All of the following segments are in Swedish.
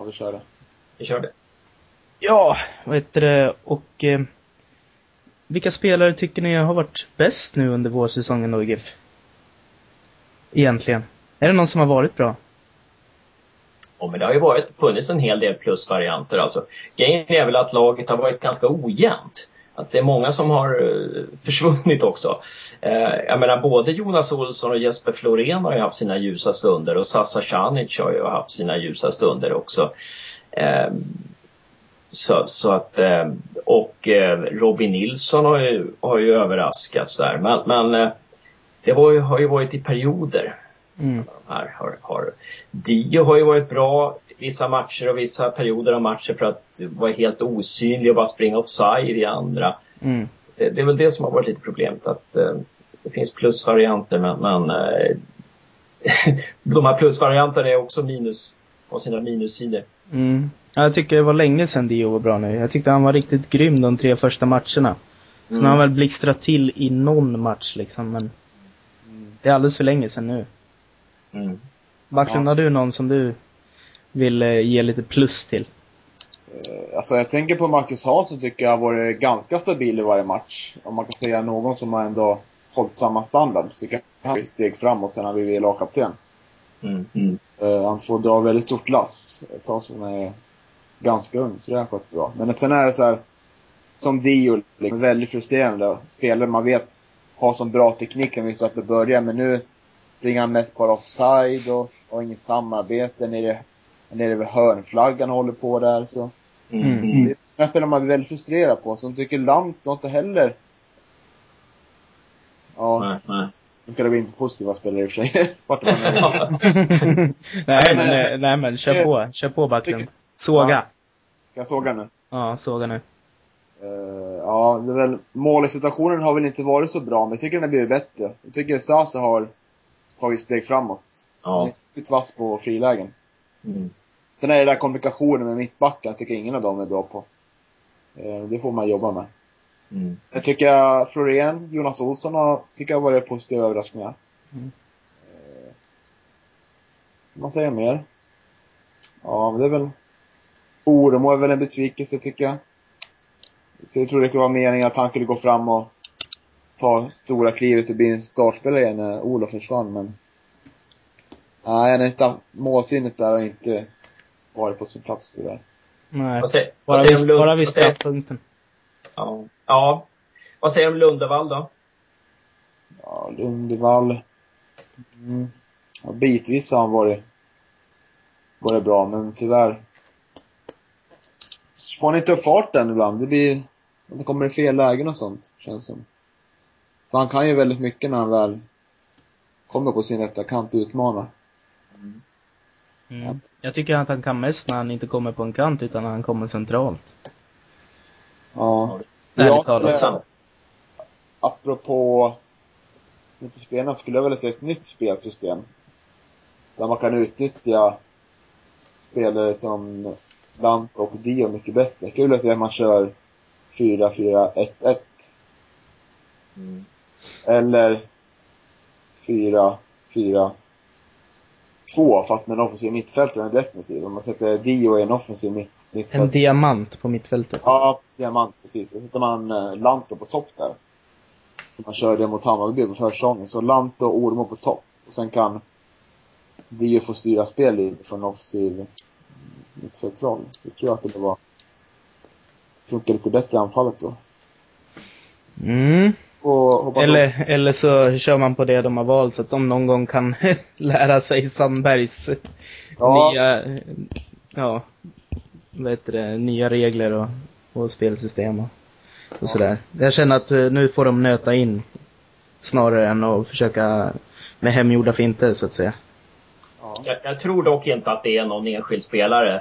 Ja, vi kör det. Vi kör det. Ja, vad heter det, och eh, vilka spelare tycker ni har varit bäst nu under vårsäsongen då i GIF? Egentligen. Är det någon som har varit bra? Ja, men det har ju varit, funnits en hel del plusvarianter alltså. Grejen är väl att laget har varit ganska ojämnt. Att det är många som har uh, försvunnit också. Uh, jag menar både Jonas Olsson och Jesper Florén har ju haft sina ljusa stunder och Sasa Canic har ju haft sina ljusa stunder också. Uh, så, så, att, och Robin Nilsson har ju, har ju överraskats där. Men, men det ju, har ju varit i perioder. Mm. Här har, har, Dio har ju varit bra vissa matcher och vissa perioder av matcher för att vara helt osynlig och bara springa offside i andra. Mm. Det, det, är väl det som har varit lite problemet att eh, det finns plusvarianter men, men eh, de här plusvarianterna är också minus, har sina minussidor. Mm. Jag tycker det var länge sedan Dio var bra nu. Jag tyckte han var riktigt grym de tre första matcherna. Sen mm. har han väl blixtrat till i någon match liksom men det är alldeles för länge sedan nu. Mm. Backlund, ja. har du någon som du vill eh, ge lite plus till? Uh, alltså jag tänker på Marcus Hansson tycker jag har varit ganska stabil i varje match. Om man kan säga någon som har ändå hållit samma standard. Så tycker jag han har steg framåt sen han blivit lagkapten. Mm. Mm. Uh, han får dra väldigt stort lass. Ett tag som är ganska ung, så det har han skött bra. Men sen är det så här, som Dio, liksom, väldigt frustrerande. Spelare man vet har som bra teknik när vi startar att börja, men nu springer han mest bara offside och har inget samarbete nere, nere vid hörnflaggan håller på där så. Mm. mm. Det är spelare man blir väldigt frustrerad på. Som tycker Lant inte heller. Ja. Nej, nej. Nu kan det gå in på positiva spelare i och för sig. nej, men, nej men kör på. Kör på Backlund. Såga. Ja. Ska jag såga nu? Ja, såga nu. Uh, ja, det är väl, målsituationen har väl inte varit så bra, men jag tycker den har blivit bättre. Jag tycker Sasa har tagit steg framåt. Ja. Han är vass på frilägen. Mm. Sen är det där kommunikationen med mittbacken, tycker ingen av dem är bra på. Uh, det får man jobba med. Mm. Jag tycker Florén, Jonas Olsson har, tycker jag har varit positiva överraskningar. Mm. Uh, vad säger mer? Ja, men det är väl Oremo är väl en besvikelse tycker jag. Jag tror det skulle vara meningen att han skulle gå fram och ta stora klivet och bli en startspelare igen när Olof försvann, men... Nej, han inte målsinnet där har inte varit på sin plats tyvärr. Nej, vad säger, bara, Lund, bara vid straffpunkten. Ja. ja. Vad säger du om Lundevall då? Ja, Lundevall... Mm. Ja, bitvis har han varit, varit bra, men tyvärr får han inte upp farten ibland. Det blir det kommer i fel lägen och sånt, känns som. För han kan ju väldigt mycket när han väl kommer på sin rätta kant och utmanar. Mm. Ja. Jag tycker att han kan mest när han inte kommer på en kant utan när han kommer centralt. Ja. Ärligt talat. Ja, apropå lite spelarna skulle jag vilja se ett nytt spelsystem. Där man kan utnyttja spelare som Lant och Dio mycket bättre. Kul att se att man kör 4-4-1-1. Mm. Eller 4-4-2 fast med en offensiv mittfältare och en defensiv. Om man sätter Dio i en offensiv mitt, mittfältare. En diamant på mittfältet. Ja, diamant precis. Så sätter man uh, Lanto på topp där. Så man kör det mot Hammarby på försäsongen. Så Lanto och Ormo på topp. Och sen kan Dio få styra spel lite från offensiv mittfältsroll. Jag tror att det var funkar lite bättre i anfallet då. Mm. Eller, eller så kör man på det de har valt så att de någon gång kan lära sig Sandbergs ja. nya, ja, vad heter det, nya regler och, och spelsystem och, och ja. sådär. Jag känner att eh, nu får de nöta in snarare än att försöka med hemgjorda finter så att säga. Ja. Jag, jag, tror dock inte att det är någon enskild spelare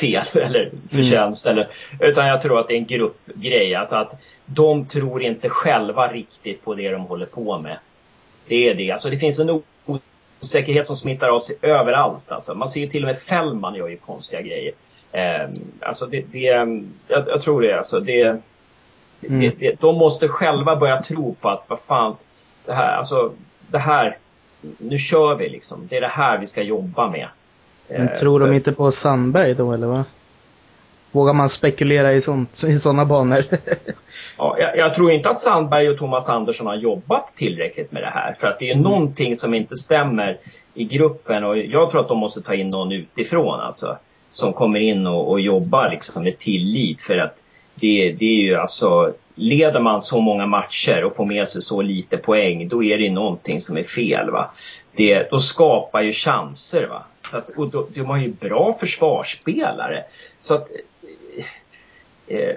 fel eller förtjänst. Mm. Eller, utan jag tror att det är en gruppgrej. Alltså att de tror inte själva riktigt på det de håller på med. Det är det. Alltså det finns en osäkerhet som smittar av sig överallt. Alltså. Man ser till och med Fällman gör ju konstiga grejer. Eh, alltså det, det jag, jag, tror det. Alltså det, mm. det, det, de måste själva börja tro på att vad fan, det här, alltså det här, nu kör vi liksom. Det är det här vi ska jobba med. Men eh, tror de inte på Sandberg då eller vad? Vågar man spekulera i, sånt, i sådana banor? ja, jag, jag, tror inte att Sandberg och Thomas Andersson har jobbat tillräckligt med det här. För att det är mm. någonting som inte stämmer i gruppen och jag tror att de måste ta in någon utifrån alltså. Som kommer in och, och jobbar liksom med tillit för att det, det är ju alltså, leder man så många matcher och får med sig så lite poäng, då är det någonting som är fel. Va? Det, då skapar ju chanser. Va? Så att, och då, de har ju bra försvarsspelare. Så att, eh,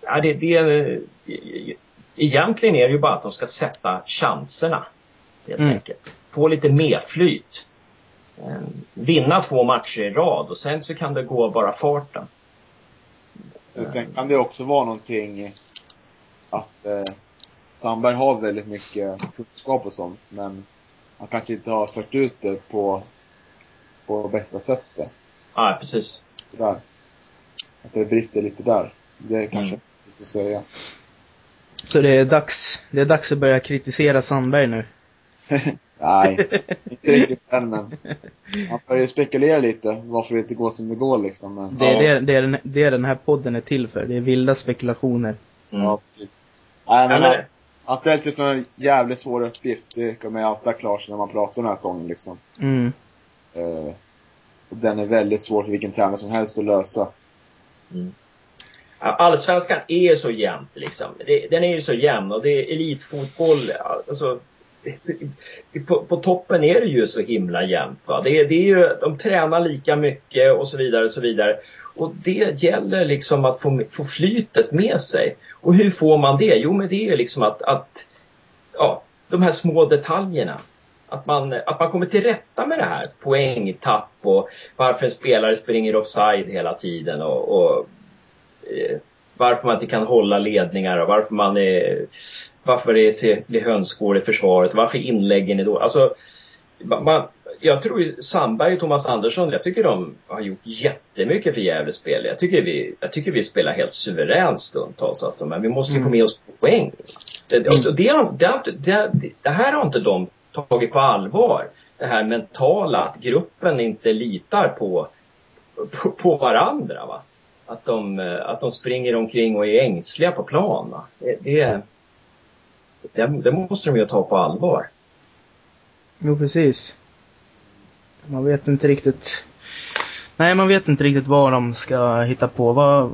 ja, det, det, egentligen är det ju bara att de ska sätta chanserna. Helt mm. enkelt. Få lite medflyt. Eh, vinna två matcher i rad och sen så kan det gå bara farten. Sen kan det också vara någonting att eh, Sandberg har väldigt mycket kunskap och sånt, men han kanske inte har fört ut det på, på bästa sättet. Ja, precis. Sådär. Att det brister lite där. Det är kanske mm. lite att säga. Så det är dags, det är dags att börja kritisera Sandberg nu? Nej, inte riktigt än men. Man börjar ju spekulera lite varför det inte går som det går liksom. Men, det, är, ja. det, det, är den, det är den här podden är till för. Det är vilda spekulationer. Mm. Ja, precis. Nej men att, att det är lite för en jävligt svår uppgift, det kommer jag alltid klart när man pratar om den här sången liksom. Mm. Uh, den är väldigt svår för vilken tränare som helst att lösa. Mm. Allsvenskan är så jämnt liksom. Den är ju så jämn och det är elitfotboll, alltså på, på, toppen är det ju så himla jämnt. Va? Det, det är ju, de tränar lika mycket och så vidare och så vidare. Och det gäller liksom att få, få flytet med sig. Och hur får man det? Jo, men det är ju liksom att, att ja, de här små detaljerna. Att man, att man kommer till rätta med det här. Poängtapp och varför en spelare springer offside hela tiden och, och eh, varför man inte kan hålla ledningar och varför man är, varför det blir hönsgård i försvaret, varför inläggen är då. Alltså, man, jag tror ju Sandberg och Thomas Andersson, jag tycker de har gjort jättemycket för Gävles spel. Jag tycker vi, jag tycker vi spelar helt suveränt stundtals alltså, men vi måste ju mm. få med oss poäng. Det, mm. det, det, det, här har inte de tagit på allvar. Det här mentala, att gruppen inte litar på, på, på varandra. Va? Att, de, eh, att de springer omkring och är ängsliga på plan. Va? Det, det, det, det måste de ju ta på allvar. Jo, precis. Man vet inte riktigt. Nej, man vet inte riktigt vad de ska hitta på. Vad,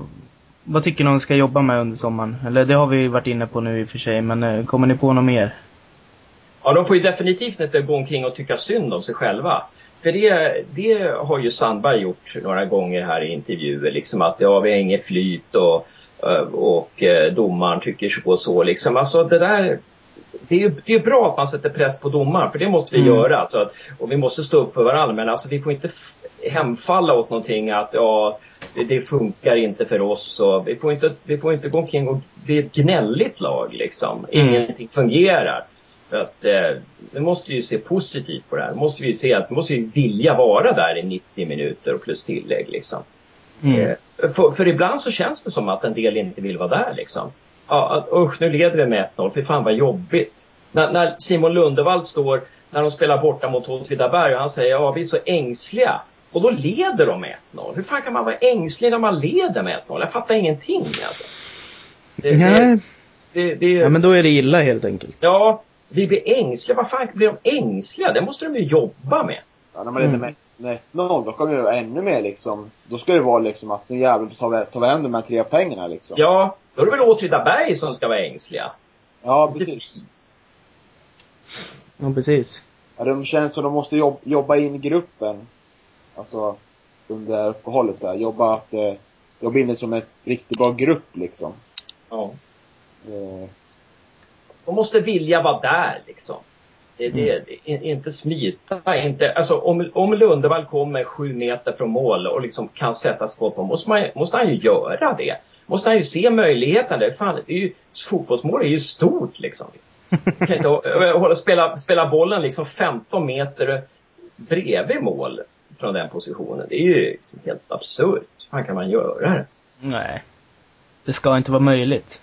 vad tycker ni de ska jobba med under sommaren? Eller det har vi varit inne på nu i och för sig, men eh, kommer ni på något mer? Ja, de får ju definitivt inte gå omkring och tycka synd om sig själva. För det, det har ju Sandberg gjort några gånger här i intervjuer, liksom att ja, vi har inget flyt och, eh, och eh, domaren tycker så och så liksom. Alltså det där, det är ju det är bra att man sätter press på domaren, för det måste vi mm. göra. Alltså att, och vi måste stå upp för varandra, men alltså vi får inte hemfalla åt någonting att ja, det, det, funkar inte för oss. Och vi, får inte, vi får inte gå omkring och bli ett gnälligt lag liksom. Mm. Ingenting fungerar. Att, eh, vi måste ju se positivt på det här. Vi måste ju se att vi måste ju vilja vara där i 90 minuter och plus tillägg liksom. Mm. Eh, för, för, ibland så känns det som att en del inte vill vara där liksom ja, usch nu leder vi med 1-0, fy fan vad jobbigt. När, när Simon Lundevall står, när de spelar borta mot Åtvidaberg och han säger ja vi är så ängsliga. Och då leder de med 1-0. Hur fan kan man vara ängslig när man leder med 1-0? Jag fattar ingenting alltså. Det, Nej. Det, det, ja men då är det illa helt enkelt. Ja, vi blir ängsliga. Vad fan blir de ängsliga? Det måste de ju jobba med. Ja, när man mm. med 1-0, då kommer det vara ännu mer liksom. Då ska det vara liksom att nu jävlar tar vi, tar vi hem de här tre pengarna liksom. Ja, då är det väl Åtvidaberg som ska vara ängsliga? Ja, precis. Ja, precis. Ja, de känns som de måste jobba, jobba in gruppen. Alltså, under uppehållet där. Jobba att, eh, jobba in det som en riktigt bra grupp liksom. Ja. Eh. De måste vilja vara där liksom. Det, det, mm. inte smita, inte, alltså om, om Lundevall kommer sju meter från mål och liksom kan sätta skott på måste, man, måste han ju göra det måste han ju se möjligheten. Det, fan, det är ju, fotbollsmål är ju stort liksom. kan inte hålla, spela, spela bollen liksom 15 meter bredvid mål från den positionen. Det är ju liksom helt absurt. Hur kan man göra det? Nej. Det ska inte vara möjligt.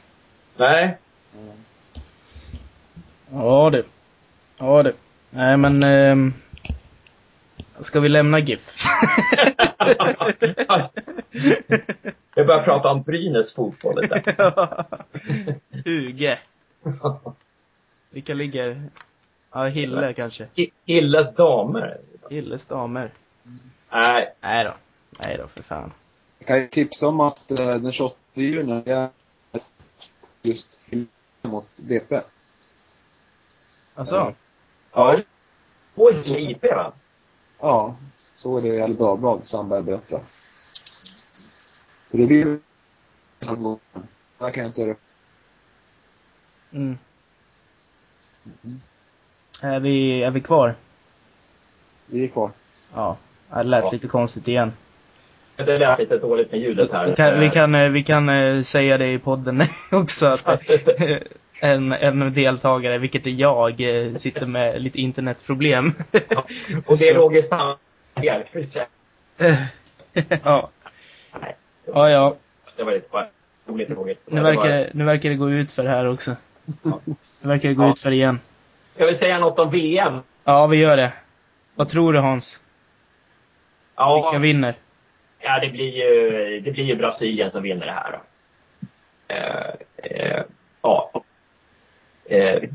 Nej. Ja du. Ja du. Nej men... Eh, Ska vi lämna GIF? jag börjar prata om Brynäs fotboll lite. Huge. Vilka ligger? Ja, Hille kanske. Hilles damer. Hilles damer. Nej. Nej då. Nej då, för fan. Jag kan ju tipsa om att eh, den 28 juni är just mot BP. Alltså? Ja. Oj, IP va? Ja, så är det i Gefle Dagblad, Sandberg berättar. Så det blir där kan jag inte göra mm. mm. Är vi, är vi kvar? Vi är kvar. Ja. Det lät ja. lite konstigt igen. Det lät lite dåligt med ljudet här. Vi kan, vi kan, eh, vi kan eh, säga det i podden också. Att en, en deltagare, vilket är jag, eh, sitter med lite internetproblem. Ja, och det är Roger Sandberg. ja. Ja, ja. Det var lite roligt Roger. Nu verkar, nu verkar det gå ut för här också. Nu verkar det gå ja. ut för igen. Ska vi säga något om VM? Ja, vi gör det. Vad tror du Hans? Ja. Vilka vinner? Ja, det blir ju, det blir ju Brasilien som vinner det här. Då. Eh, eh, ja. Eh,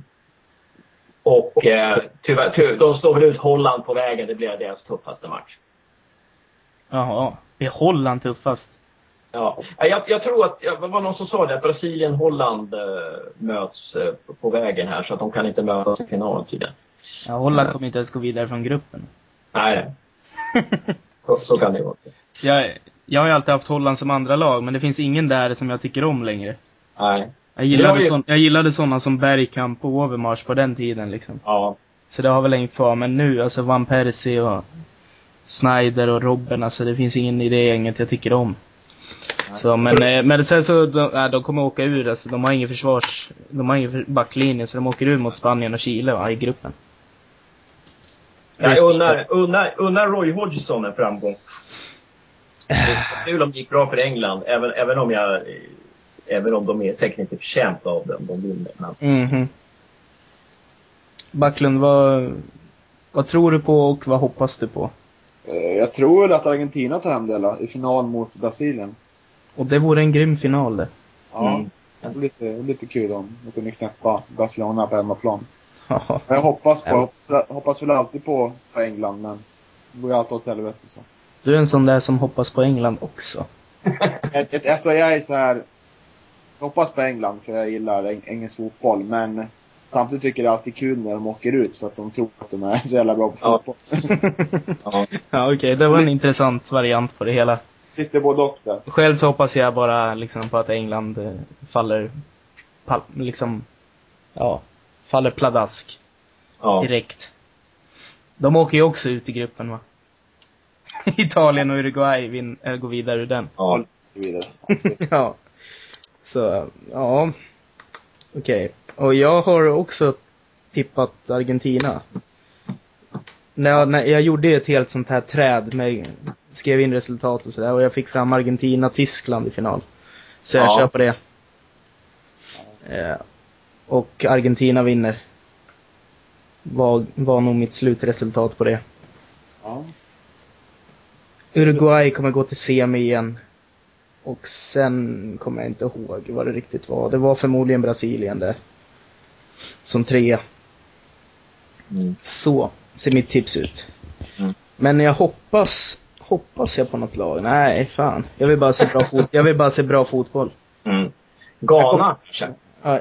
och eh, tyvärr, tyvärr, de slår väl ut Holland på vägen. Det blir deras tuffaste match. Jaha, är Holland tuffast? Ja, jag, jag tror att, det var någon som sa det, att Brasilien-Holland eh, möts på vägen här så att de kan inte mötas i finalen tydligen. Ja, Holland kommer inte ens gå vidare från gruppen. Nej, så, så kan det vara. Jag, jag har ju alltid haft Holland som andra lag, men det finns ingen där som jag tycker om längre. Nej. Jag gillade, sån, jag gillade sådana som Bergkamp och Overmars på den tiden liksom. Ja. Så det har väl hängt kvar, men nu, alltså Van Persie och Snyder och Robben, alltså det finns ingen i det gänget jag tycker om. Så, men, eh, men sen så, de, äh, de kommer åka ur, alltså de har ingen försvars, de har ingen backlinje, så de åker ur mot Spanien och Chile va, i gruppen. Jag unnar, unnar, unnar Roy Hodgson en framgång. Det är kul om det gick bra för England, även, även om jag Även om de är säkert inte förtjänta av den, de vinner. Men... Mm -hmm. Backlund, vad, vad tror du på och vad hoppas du på? Eh, jag tror att Argentina tar hem det i final mot Brasilien. Och det vore en grym final det. Ja, mm. lite, lite kul om de kunde knäppa Barcelona på hemmaplan. jag hoppas på, hoppas väl alltid på, på England men det går ju alltid åt helvete så. Du är en sån där som hoppas på England också. alltså jag är så här jag hoppas på England för jag gillar eng engelsk fotboll. Men samtidigt tycker jag det är alltid kul när de åker ut för att de tror att de är så jävla bra på fotboll. ja, ja okej. Okay. Det var en intressant variant på det hela. Lite både och där. Själv så hoppas jag bara liksom på att England eh, faller, liksom, ja, faller pladask. Ja. Direkt. De åker ju också ut i gruppen va? Italien och Uruguay vin, äh, går vidare ur den. Ja, vidare. ja. Så, ja. Okej. Okay. Och jag har också tippat Argentina. När jag, när jag gjorde ett helt sånt här träd med, skrev in resultat och sådär och jag fick fram Argentina-Tyskland i final. Så jag ja. kör på det. Eh, och Argentina vinner. Var, var nog mitt slutresultat på det. Ja. Uruguay kommer gå till semi igen. Och sen kommer jag inte ihåg vad det riktigt var. Det var förmodligen Brasilien där. Som trea. Mm. Så ser mitt tips ut. Mm. Men jag hoppas, hoppas jag på något lag? Nej, fan. Jag vill bara se bra, fot jag vill bara se bra fotboll. Mm. Ghana kanske? Ja,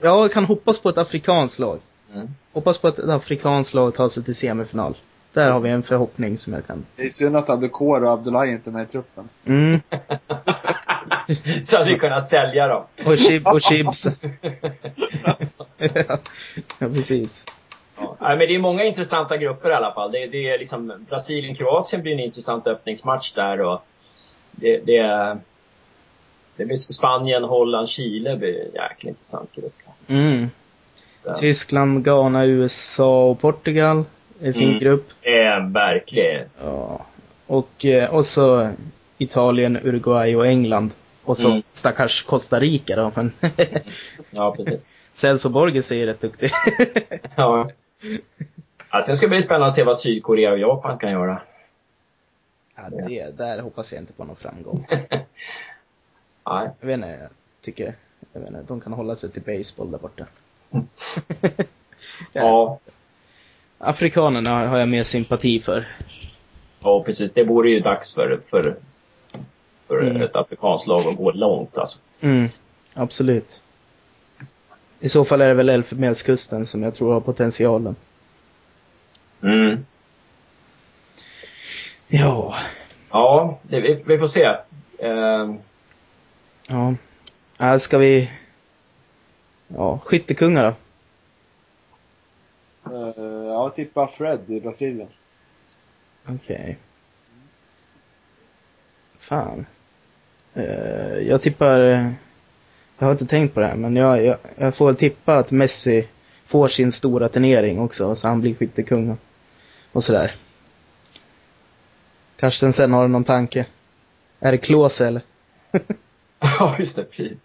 jag kan hoppas på ett afrikanskt lag. Mm. Hoppas på att ett afrikanskt lag tar sig till semifinal. Där har vi en förhoppning som jag kan. Det är synd att Adukor och Abdullahi inte är med i truppen. Mm. Så hade vi kunnat sälja dem. Och, chip, och chips. ja, precis. Ja, men det är många intressanta grupper i alla fall. Det, det är liksom Brasilien-Kroatien blir en intressant öppningsmatch där och det, det, det blir Spanien, Holland, Chile blir en jäkla intressant grupp. Mm. Tyskland, Ghana, USA och Portugal. En fin mm. grupp. Eh, verkligen. Ja. Och, eh, och så Italien, Uruguay och England. Och så mm. stackars Costa Rica då. Men ja, precis. Celso Borges är ju rätt duktig. ja. Ja, sen ska det bli spännande att se vad Sydkorea och Japan kan göra. Ja, det, där hoppas jag inte på någon framgång. Nej. Jag vet inte, jag tycker, jag vet inte, de kan hålla sig till baseball där borta. ja. Afrikanerna har jag mer sympati för. Ja, precis. Det vore ju dags för, för, för mm. ett afrikanskt lag att gå långt alltså. Mm, absolut. I så fall är det väl Elfenbenskusten som jag tror har potentialen. Mm. Ja. Ja, det, vi, vi, får se. Uh... Ja. Äh, ska vi... Ja, skyttekungar då? Uh, jag tippar Fred i Brasilien. Okej. Okay. Fan. Uh, jag tippar... Jag har inte tänkt på det här, men jag, jag, jag får tippa att Messi får sin stora turnering också, så han blir skyttekung och sådär. Karsten sen har du någon tanke? Är det Klose eller? ja, just det. Precis.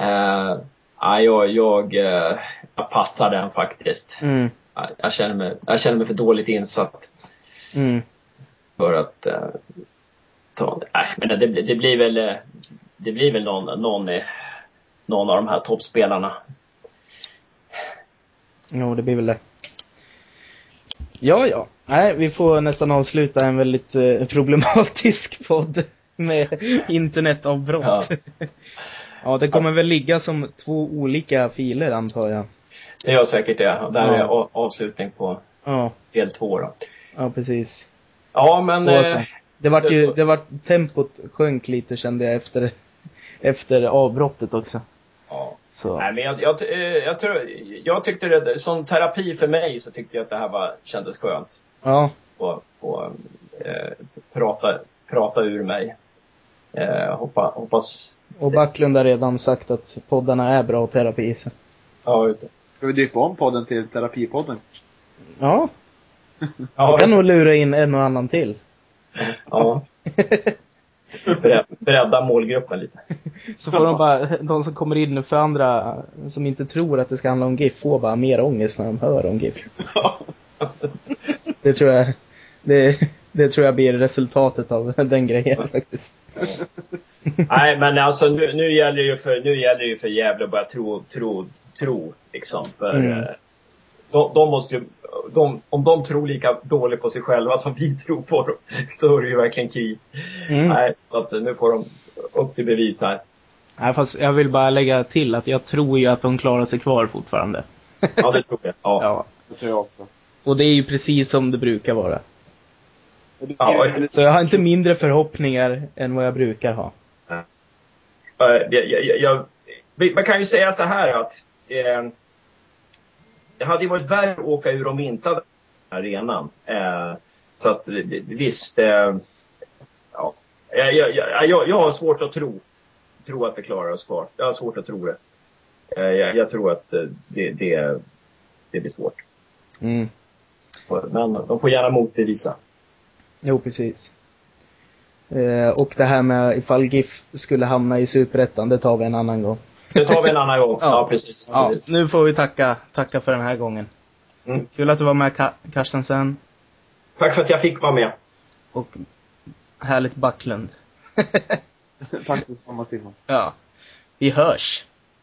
Uh, ja, jag, jag, uh, jag passar den faktiskt. Mm. Jag, känner mig, jag känner mig för dåligt insatt. Mm. För att uh, ta Nej, men det, det, blir väl, det blir väl någon, någon, någon av de här toppspelarna. Jo, det blir väl det. Ja, ja. Nej, vi får nästan avsluta en väldigt eh, problematisk podd med internetavbrott. Ja. ja, det kommer väl ligga som två olika filer antar jag. Det gör säkert det. Där ja. är avslutning på ja. del två då. Ja, precis. Ja, men... Eh, det vart ju, det vart, tempot sjönk lite kände jag efter, efter avbrottet också. Ja. Så. Nej, men jag, jag, eh, jag, tror, jag tyckte det, som terapi för mig så tyckte jag att det här var, kändes skönt. Ja. Och, och eh, prata, prata ur mig. Eh, hoppa, hoppas... Och Backlund har redan sagt att poddarna är bra terapi. Så. Ja, ute. Ska vi döpa om podden till Terapipodden? Ja. Jag kan nog lura in en och annan till. Ja. Bredda målgruppen lite. Så får de bara, de som kommer in för andra, som inte tror att det ska handla om GIF, får bara mer ångest när de hör om GIF. Det tror jag, det, det tror jag blir resultatet av den grejen faktiskt. Nej, men alltså nu, nu gäller det ju för, nu gäller det ju för Gävle att börja tro, tro, tro liksom. För mm. Eh, de, de måste de, om de tror lika dåligt på sig själva som vi tror på dem, så är det ju verkligen kris. Mm. Nej, så att nu får de upp till bevis här. Nej, fast jag vill bara lägga till att jag tror ju att de klarar sig kvar fortfarande. Ja, det tror jag. Ja. ja. Det tror jag också. Och det är ju precis som det brukar vara. Ja, så jag har inte mindre förhoppningar än vad jag brukar ha. Ja. Jag, jag, jag, man kan ju säga så här att eh, det hade ju varit värre att åka ur om vi inte hade arenan. Eh, så att visst, eh, ja. Jag, jag, jag, jag har svårt att tro, tro att vi klarar oss kvar. Jag har svårt att tro det. Eh, jag, jag, tror att eh, det, det, det blir svårt. Mm. Men de får gärna motbevisa. Jo, precis. Eh, och det här med ifall GIF skulle hamna i Superettan, det tar vi en annan gång. Det tar vi en annan gång. ja. ja, precis. Ja, nu får vi tacka, tacka för den här gången. Mm. Kul att du var med Ka Karstensen. Tack för att jag fick vara med. Och härligt Backlund. Tack detsamma Simon. Ja. Vi hörs.